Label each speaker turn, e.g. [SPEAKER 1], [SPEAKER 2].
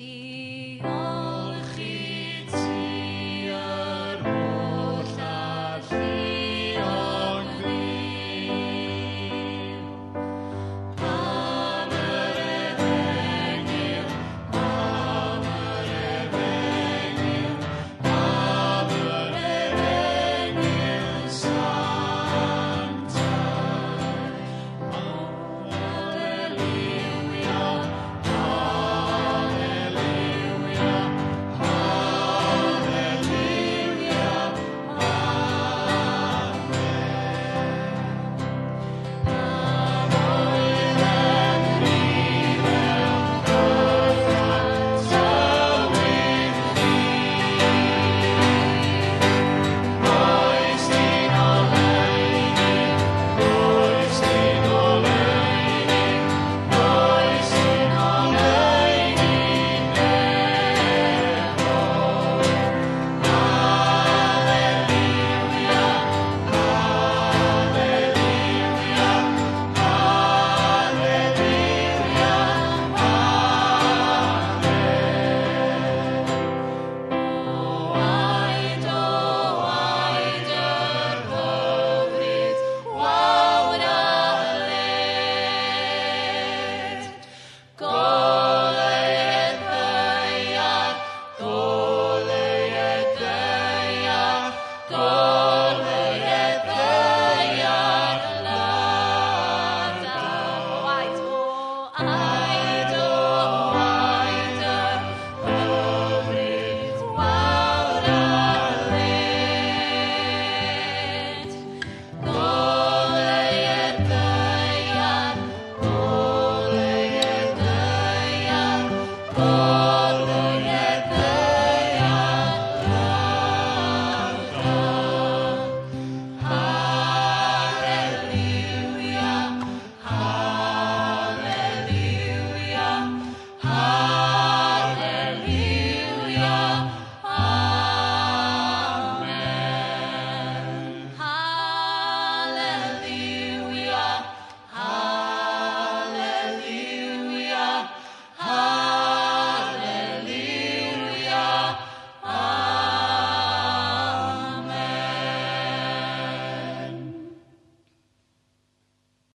[SPEAKER 1] see